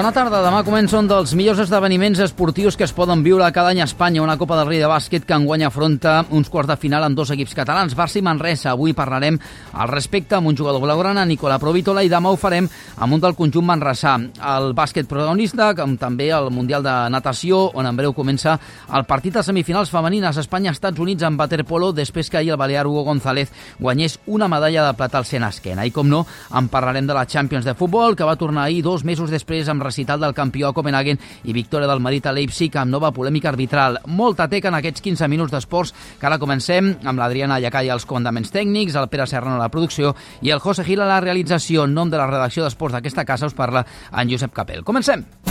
Bona tarda. Demà comença un dels millors esdeveniments esportius que es poden viure cada any a Espanya, una Copa del Rei de bàsquet que enguany afronta uns quarts de final amb dos equips catalans, Barça i Manresa. Avui parlarem al respecte amb un jugador blaugrana, Nicola Provitola, i demà ho farem amb un del conjunt manresà. El bàsquet protagonista, com també el Mundial de Natació, on en breu comença el partit de semifinals femenines Espanya-Estats Units en waterpolo després que ahir el balear Hugo González guanyés una medalla de plata al sena esquena. I com no, en parlarem de la Champions de futbol, que va tornar ahir dos mesos després amb recital del campió a Copenhagen i victòria del Madrid a Leipzig amb nova polèmica arbitral. Molta teca en aquests 15 minuts d'esports que ara comencem amb l'Adriana Llacai als comandaments tècnics, el Pere Serrano a la producció i el José Gil a la realització. En nom de la redacció d'esports d'aquesta casa us parla en Josep Capel. Comencem!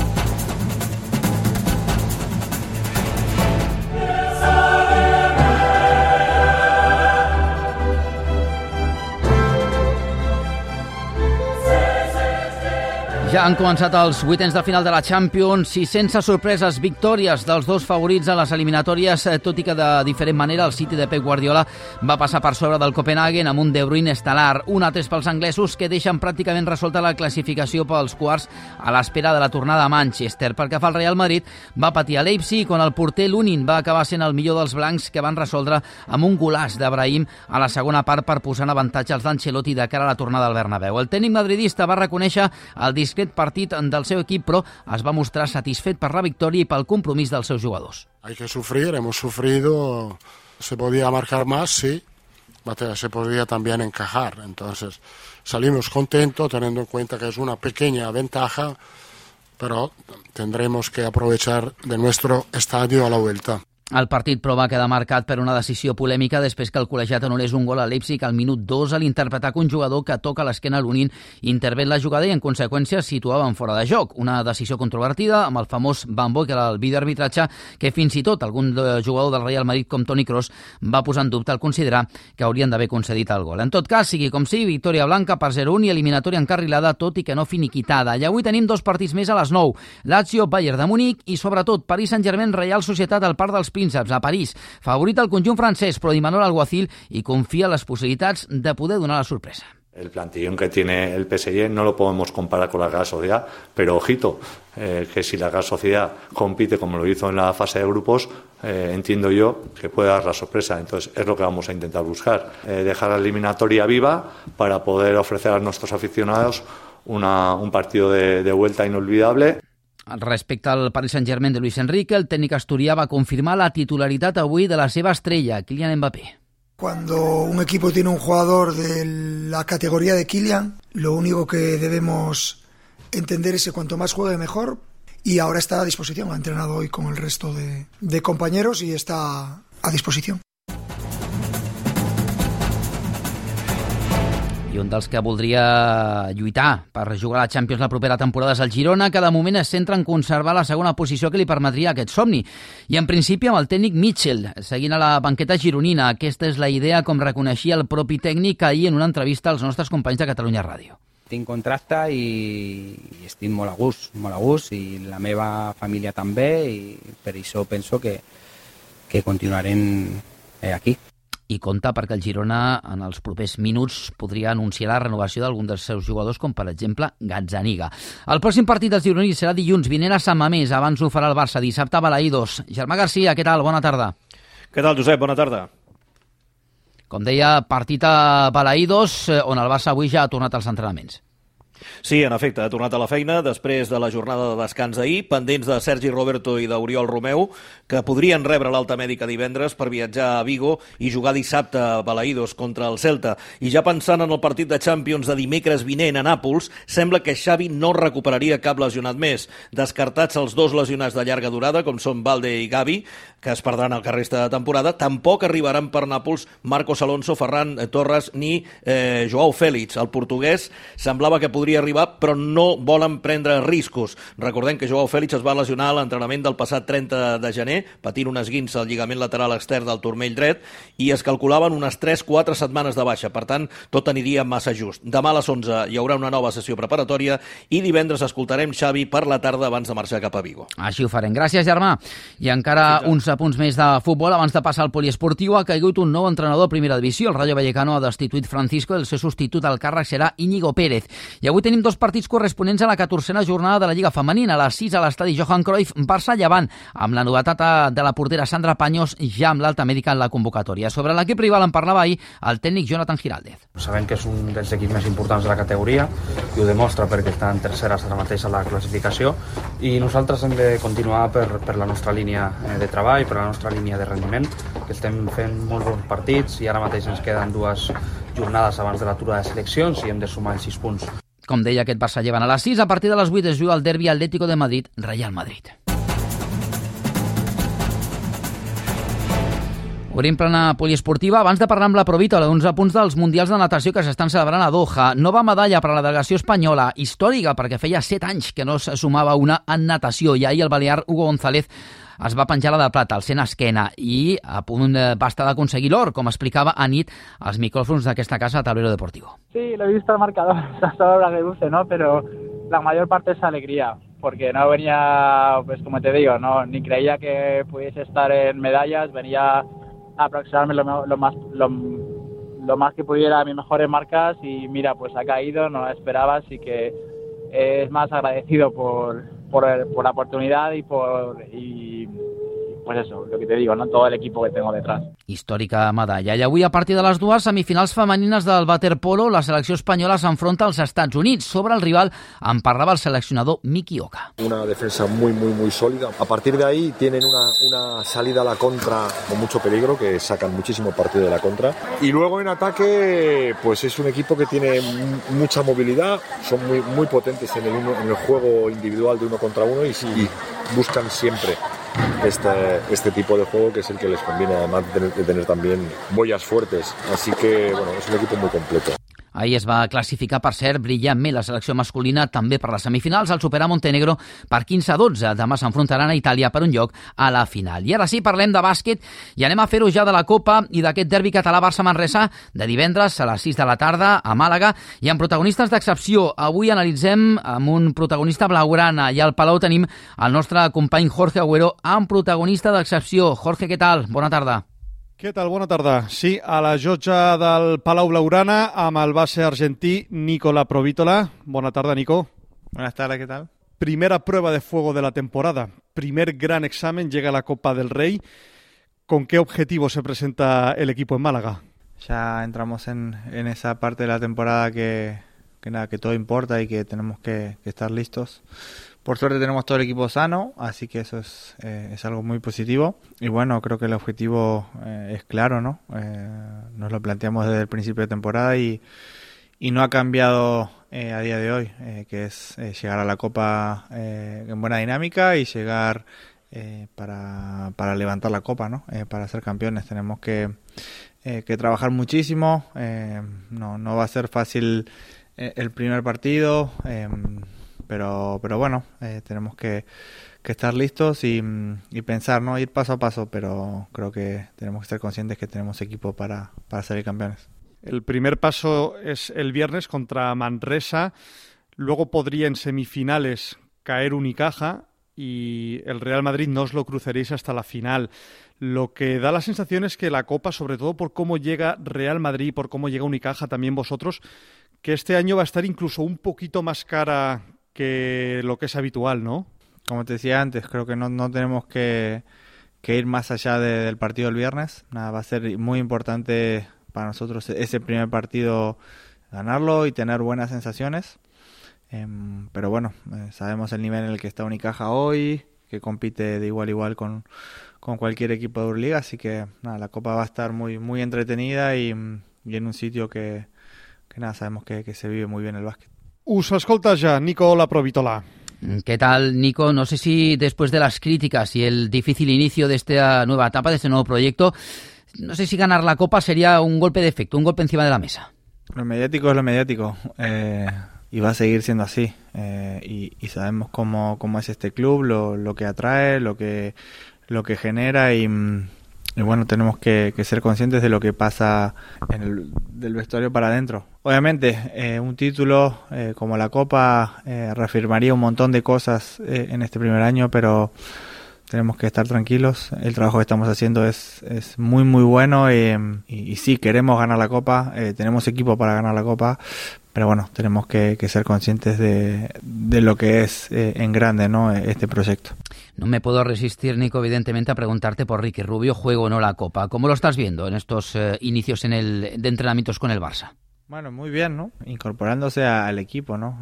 Ja han començat els vuitens de final de la Champions i sense sorpreses victòries dels dos favorits a les eliminatòries, eh, tot i que de diferent manera el City de Pep Guardiola va passar per sobre del Copenhagen amb un De Bruyne estel·lar. Un a tres pels anglesos que deixen pràcticament resolta la classificació pels quarts a l'espera de la tornada a Manchester. Perquè fa el Real Madrid va patir a Leipzig quan el porter Lunin va acabar sent el millor dels blancs que van resoldre amb un golaç d'Abrahim a la segona part per posar en avantatge els d'Ancelotti de cara a la tornada al Bernabéu. El tècnic madridista va reconèixer el disc discret partit del seu equip, però es va mostrar satisfet per la victòria i pel compromís dels seus jugadors. Hay que sufrir, hemos sufrido, se podía marcar más, sí, se podía también encajar. Entonces salimos contentos teniendo en cuenta que es una pequeña ventaja, pero tendremos que aprovechar de nuestro estadio a la vuelta. El partit, però, va quedar marcat per una decisió polèmica després que el col·legiat anul·lés un gol a Leipzig al minut 2 a l'interpretar que un jugador que toca l'esquena a l'Unin intervé en la jugada i, en conseqüència, situaven fora de joc. Una decisió controvertida amb el famós Bambo, que era el vídeo arbitratge, que fins i tot algun jugador del Real Madrid com Toni Kroos va posar en dubte al considerar que haurien d'haver concedit el gol. En tot cas, sigui com sigui, victòria blanca per 0-1 i eliminatòria encarrilada, tot i que no finiquitada. I avui tenim dos partits més a les 9. Lazio, Bayern de Múnich i, sobretot, Paris Saint-Germain, Real Societat al Parc dels Prínceps, a París. Favorit al conjunt francès, però Imanol Alguacil i confia les possibilitats de poder donar la sorpresa. El plantillón que tiene el PSG no lo podemos comparar con la Real Sociedad, pero ojito, eh, que si la Real Sociedad compite como lo hizo en la fase de grupos, eh, entiendo yo que puede dar la sorpresa. Entonces es lo que vamos a intentar buscar, eh, dejar la eliminatoria viva para poder ofrecer a nuestros aficionados una, un partido de vuelta inolvidable. Respecte al Paris Saint-Germain de Luis Enrique, el técnico asturià va confirmar la titularidad avui de la seva estrella, Kylian Mbappé. Cuando un equipo tiene un jugador de la categoría de Kylian, lo único que debemos entender es que cuanto más juegue mejor y ahora está a disposición. Ha entrenado hoy con el resto de compañeros y está a disposición. Un dels que voldria lluitar per jugar a la Champions la propera temporada és el Girona, que de moment es centra en conservar la segona posició que li permetria aquest somni. I en principi amb el tècnic Mitchell, seguint a la banqueta gironina. Aquesta és la idea, com reconeixia el propi tècnic ahir en una entrevista als nostres companys de Catalunya Ràdio. Tinc contracte i, i estic molt a gust, molt a gust, i la meva família també, i per això penso que, que continuarem eh, aquí i compta perquè el Girona en els propers minuts podria anunciar la renovació d'algun dels seus jugadors, com per exemple Gazzaniga. El pròxim partit dels gironins serà dilluns vinent a Sant Mamés, abans ho farà el Barça dissabte a Balaïdos. Germà Garcia, què tal? Bona tarda. Què tal, Josep? Bona tarda. Com deia, partit a Balaïdos, eh, on el Barça avui ja ha tornat als entrenaments. Sí, en efecte, ha tornat a la feina després de la jornada de descans d'ahir, pendents de Sergi Roberto i d'Oriol Romeu, que podrien rebre l'alta mèdica divendres per viatjar a Vigo i jugar dissabte a Balaïdos contra el Celta. I ja pensant en el partit de Champions de dimecres vinent a Nàpols, sembla que Xavi no recuperaria cap lesionat més. Descartats els dos lesionats de llarga durada, com són Valde i Gavi, que es perdran el que resta de temporada, tampoc arribaran per Nàpols Marcos Alonso, Ferran Torres ni eh, Joao Félix. El portuguès semblava que podria podria arribar, però no volen prendre riscos. Recordem que Joao Fèlix es va lesionar a l'entrenament del passat 30 de gener, patint un esguins al lligament lateral extern del turmell dret, i es calculaven unes 3-4 setmanes de baixa. Per tant, tot aniria massa just. Demà a les 11 hi haurà una nova sessió preparatòria i divendres escoltarem Xavi per la tarda abans de marxar cap a Vigo. Així ho farem. Gràcies, germà. I encara sí, uns apunts més de futbol. Abans de passar al poliesportiu, ha caigut un nou entrenador a primera divisió. El Rayo Vallecano ha destituït Francisco, el seu substitut al càrrec serà Íñigo Pérez. I avui Avui tenim dos partits corresponents a la 14a jornada de la Lliga Femenina, a les 6 a l'estadi Johan Cruyff, Barça-Llevant, amb la novetat de la portera Sandra Paños ja amb l'alta mèdica en la convocatòria. Sobre l'equip rival en parlava ahir el tècnic Jonathan Giraldez. Sabem que és un dels equips més importants de la categoria i ho demostra perquè està en tercera ara mateix a la classificació i nosaltres hem de continuar per, per la nostra línia eh, de treball, per la nostra línia de rendiment, que estem fent molt bons partits i ara mateix ens queden dues jornades abans de l'atura de seleccions i hem de sumar els 6 punts. Com deia, aquest Barça llevan a les 6. A partir de les 8 es juga el derbi Atlético de Madrid-Real Madrid. Obrim plana poliesportiva. Abans de parlar amb la Provítola d'uns apunts dels Mundials de Natació que s'estan celebrant a Doha. Nova medalla per a la delegació espanyola, històrica, perquè feia 7 anys que no se sumava una en natació. I ahir el balear Hugo González es va penjar la de plata al sent esquena i a punt va estar d'aconseguir l'or, com explicava a nit als micròfons d'aquesta casa a Tablero Deportivo. Sí, lo he visto al marcador, hasta ahora luce, ¿no? Pero la mayor parte es alegría, porque no venía, pues como te digo, no ni creía que pudiese estar en medallas, venía a aproximarme lo, lo más lo, lo, más que pudiera a mis mejores marcas y mira, pues ha caído, no la esperaba, así que es más agradecido por, por, por la oportunidad y por y, pues eso, lo que te digo, ¿no? todo el equipo que tengo detrás. Històrica medalla. I avui, a partir de les dues semifinals femenines del waterpolo, la selecció espanyola s'enfronta als Estats Units. Sobre el rival en parlava el seleccionador Miki Oka. Una defensa muy, muy, muy sólida. A partir de ahí tienen una, una salida a la contra con mucho peligro, que sacan muchísimo partido de la contra. Y luego en ataque, pues es un equipo que tiene mucha movilidad, son muy, muy potentes en el, uno, en el juego individual de uno contra uno y, buscan siempre este, este tipo de juego que es el que les conviene además de tener, de tener también boyas fuertes. Así que bueno, es un equipo muy completo. Ahir es va classificar, per cert, brillantment la selecció masculina també per les semifinals al superar Montenegro per 15 a 12. Demà s'enfrontaran a Itàlia per un lloc a la final. I ara sí, parlem de bàsquet i anem a fer-ho ja de la Copa i d'aquest derbi català Barça-Manresa de divendres a les 6 de la tarda a Màlaga i amb protagonistes d'excepció. Avui analitzem amb un protagonista blaugrana i al Palau tenim el nostre company Jorge Agüero amb protagonista d'excepció. Jorge, què tal? Bona tarda. Què tal? Bona tarda. Sí, a la jotja del Palau Blaugrana amb el base argentí Nicola Provítola. Bona tarda, Nico. Buenas tardes, ¿qué tal? Primera prueba de fuego de la temporada. Primer gran examen, llega la Copa del Rey. ¿Con qué objetivo se presenta el equipo en Málaga? Ya entramos en, en esa parte de la temporada que, que, nada, que todo importa y que tenemos que, que estar listos. Por suerte tenemos todo el equipo sano, así que eso es, eh, es algo muy positivo. Y bueno, creo que el objetivo eh, es claro, ¿no? Eh, nos lo planteamos desde el principio de temporada y, y no ha cambiado eh, a día de hoy, eh, que es llegar a la Copa en buena dinámica y llegar eh, para, para levantar la Copa, ¿no? Para ser campeones. Tenemos que, que trabajar muchísimo. No, no va a ser fácil el primer partido. Pero, pero bueno, eh, tenemos que, estar listos y, y, pensar, ¿no? Ir paso a paso, pero creo que tenemos que ser conscientes que tenemos equipo para, para salir campeones. El primer paso es el viernes contra Manresa, luego podría en semifinales caer Unicaja y el Real Madrid no os lo cruzaréis hasta la final. Lo que da la sensación es que la Copa, sobre todo por cómo llega Real Madrid, por cómo llega Unicaja también vosotros, que este año va a estar incluso un poquito más cara que lo que es habitual, ¿no? Como te decía antes, creo que no, no tenemos que, que, ir más allá de, del partido del viernes. Nada, va a ser muy importante para nosotros ese primer partido ganarlo y tener buenas sensaciones. Eh, pero bueno, eh, sabemos el nivel en el que está Unicaja hoy, que compite de igual a igual con, con cualquier equipo de Euroliga, así que nada, la Copa va a estar muy, muy entretenida y, y en un sitio que, que nada, sabemos que, que se vive muy bien el básquet. Us escolta ja Nico La Provitola. ¿Qué tal, Nico? No sé si después de las críticas y el difícil inicio de esta nueva etapa, de este nuevo proyecto, no sé si ganar la Copa sería un golpe de efecto, un golpe encima de la mesa. Lo mediático es lo mediático eh, y va a seguir siendo así. Eh, y, y, sabemos cómo, cómo, es este club, lo, lo, que atrae, lo que, lo que genera y, y bueno, tenemos que, que, ser conscientes de lo que pasa en el, del vestuario para adentro. Obviamente, eh, un título eh, como la Copa eh, reafirmaría un montón de cosas eh, en este primer año, pero tenemos que estar tranquilos. El trabajo que estamos haciendo es, es muy, muy bueno y, y, sí, queremos ganar la Copa, eh, tenemos equipo para ganar la Copa, pero bueno, tenemos que, que ser conscientes de, de, lo que es eh, en grande ¿no? este proyecto. No me puedo resistir, Nico, evidentemente, a preguntarte por Ricky Rubio, juego o no la Copa. ¿Cómo lo estás viendo en estos eh, inicios en el, de entrenamientos con el Barça? Bueno, muy bien, ¿no? Incorporándose al equipo, ¿no?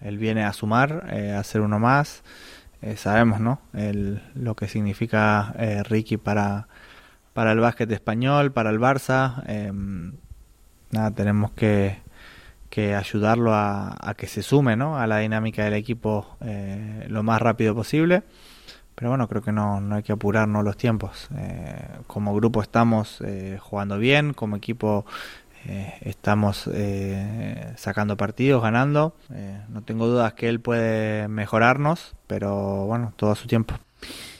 Él viene a sumar, a ser uno más. Eh, sabemos, ¿no? El, lo que significa eh, Ricky para, para el básquet español, para el Barça. Em, nada, tenemos que, que ayudarlo a, a, que se sume, ¿no? A la dinámica del equipo eh, lo más rápido posible. Pero bueno, creo que no, no hay que apurarnos los tiempos. como grupo estamos jugando bien, como equipo eh, estamos eh, sacando partidos, ganando. Eh, no tengo dudas que él puede mejorarnos, pero bueno, todo a su tiempo.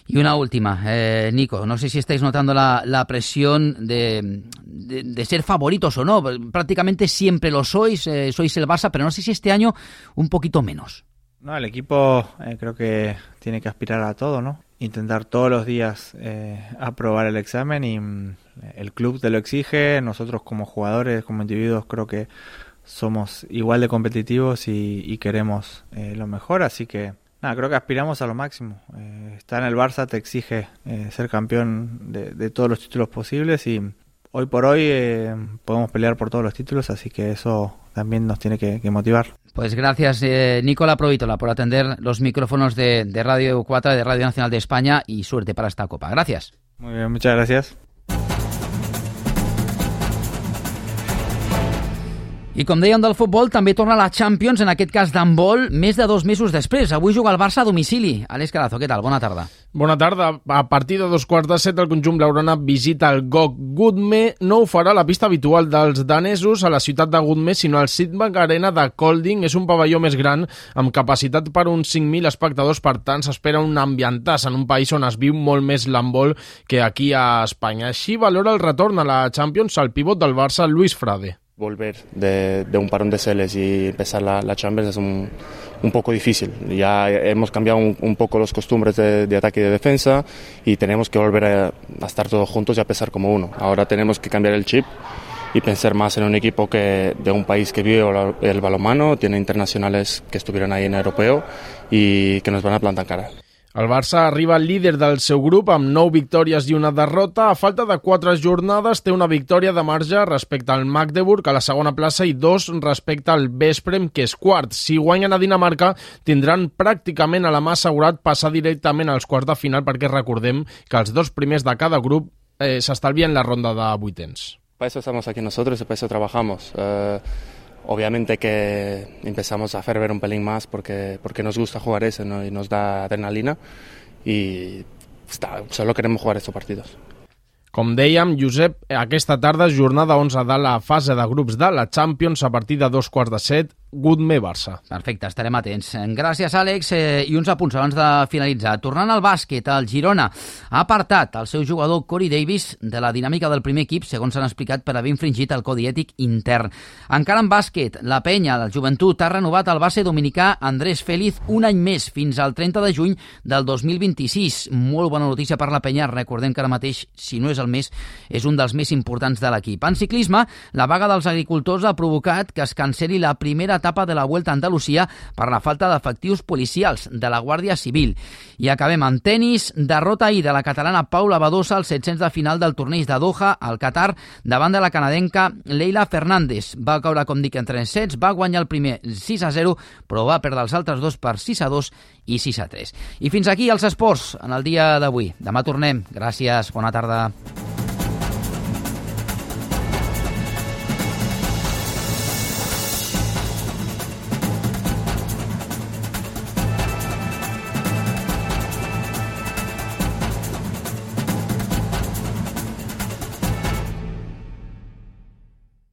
Y una última, eh, Nico, no sé si estáis notando la, presión de, de, de, ser favoritos o no. Prácticamente siempre lo sois, eh, sois el Barça, pero no sé si este año un poquito menos. No, el equipo eh, creo que tiene que aspirar a todo, ¿no? Intentar todos los días eh, aprobar el examen y mm, el club te lo exige, nosotros como jugadores, como individuos creo que somos igual de competitivos y, queremos eh, lo mejor, así que nada, creo que aspiramos a lo máximo. Eh, estar en el Barça te exige eh, ser campeón de, de, todos los títulos posibles y hoy por hoy eh, podemos pelear por todos los títulos, así que eso también nos tiene que, que motivar. Pues gracias, eh, Nicola Provítola, por atender los micrófonos de, de Radio 4, de Radio Nacional de España y suerte para esta Copa. Gracias. Muy bien, muchas gracias. I com dèiem del futbol, també torna la Champions, en aquest cas d'handbol, més de dos mesos després. Avui juga el Barça a domicili. Àlex Carazo, què tal? Bona tarda. Bona tarda. A partir de dos quarts de set, el conjunt blaugrana visita el GOG Gudme. No ho farà la pista habitual dels danesos a la ciutat de Gudme, sinó al Sidbank Arena de Kolding. És un pavelló més gran, amb capacitat per uns 5.000 espectadors. Per tant, s'espera un ambientàs en un país on es viu molt més l'handbol que aquí a Espanya. Així valora el retorn a la Champions al pivot del Barça, Luis Frade volver de, de, un parón de celes y empezar la, la Champions es un, un, poco difícil. Ya hemos cambiado un, un poco los costumbres de, de, ataque y de defensa y tenemos que volver a, a, estar todos juntos y a pesar como uno. Ahora tenemos que cambiar el chip y pensar más en un equipo que de un país que vive el balonmano, tiene internacionales que estuvieron ahí en el europeo y que nos van a plantar cara. El Barça arriba líder del seu grup amb 9 victòries i una derrota. A falta de 4 jornades té una victòria de marge respecte al Magdeburg a la segona plaça i dos respecte al Vesprem, que és quart. Si guanyen a Dinamarca, tindran pràcticament a la mà assegurat passar directament als quarts de final perquè recordem que els dos primers de cada grup eh, s'estalvien la ronda de vuitens. Para eso estamos aquí nosotros y para eso trabajamos. Eh... Obviamente que empezamos a ferver un pelín más porque, porque nos gusta jugar eso ¿no? y nos da adrenalina y está, solo queremos jugar estos partidos. Com dèiem, Josep, aquesta tarda jornada 11 de la fase de grups de la Champions a partir de dos quarts de set Gudme Barça. Perfecte, estarem atents. Gràcies, Àlex. Eh, I uns apunts abans de finalitzar. Tornant al bàsquet, el Girona ha apartat el seu jugador Corey Davis de la dinàmica del primer equip, segons s'han explicat, per haver infringit el codi ètic intern. Encara en bàsquet, la penya, la joventut, ha renovat el base dominicà Andrés Félix un any més, fins al 30 de juny del 2026. Molt bona notícia per la penya. Recordem que ara mateix, si no és el més, és un dels més importants de l'equip. En ciclisme, la vaga dels agricultors ha provocat que es canceli la primera etapa de la Vuelta a Andalusia per la falta d'efectius policials de la Guàrdia Civil. I acabem amb tennis. Derrota ahir de la catalana Paula Badosa als 700 de final del torneig de Doha al Qatar davant de la canadenca Leila Fernández. Va caure, com dic, en 3 sets, va guanyar el primer 6 a 0, però va perdre els altres dos per 6 a 2 i 6 a 3. I fins aquí els esports en el dia d'avui. Demà tornem. Gràcies, bona tarda.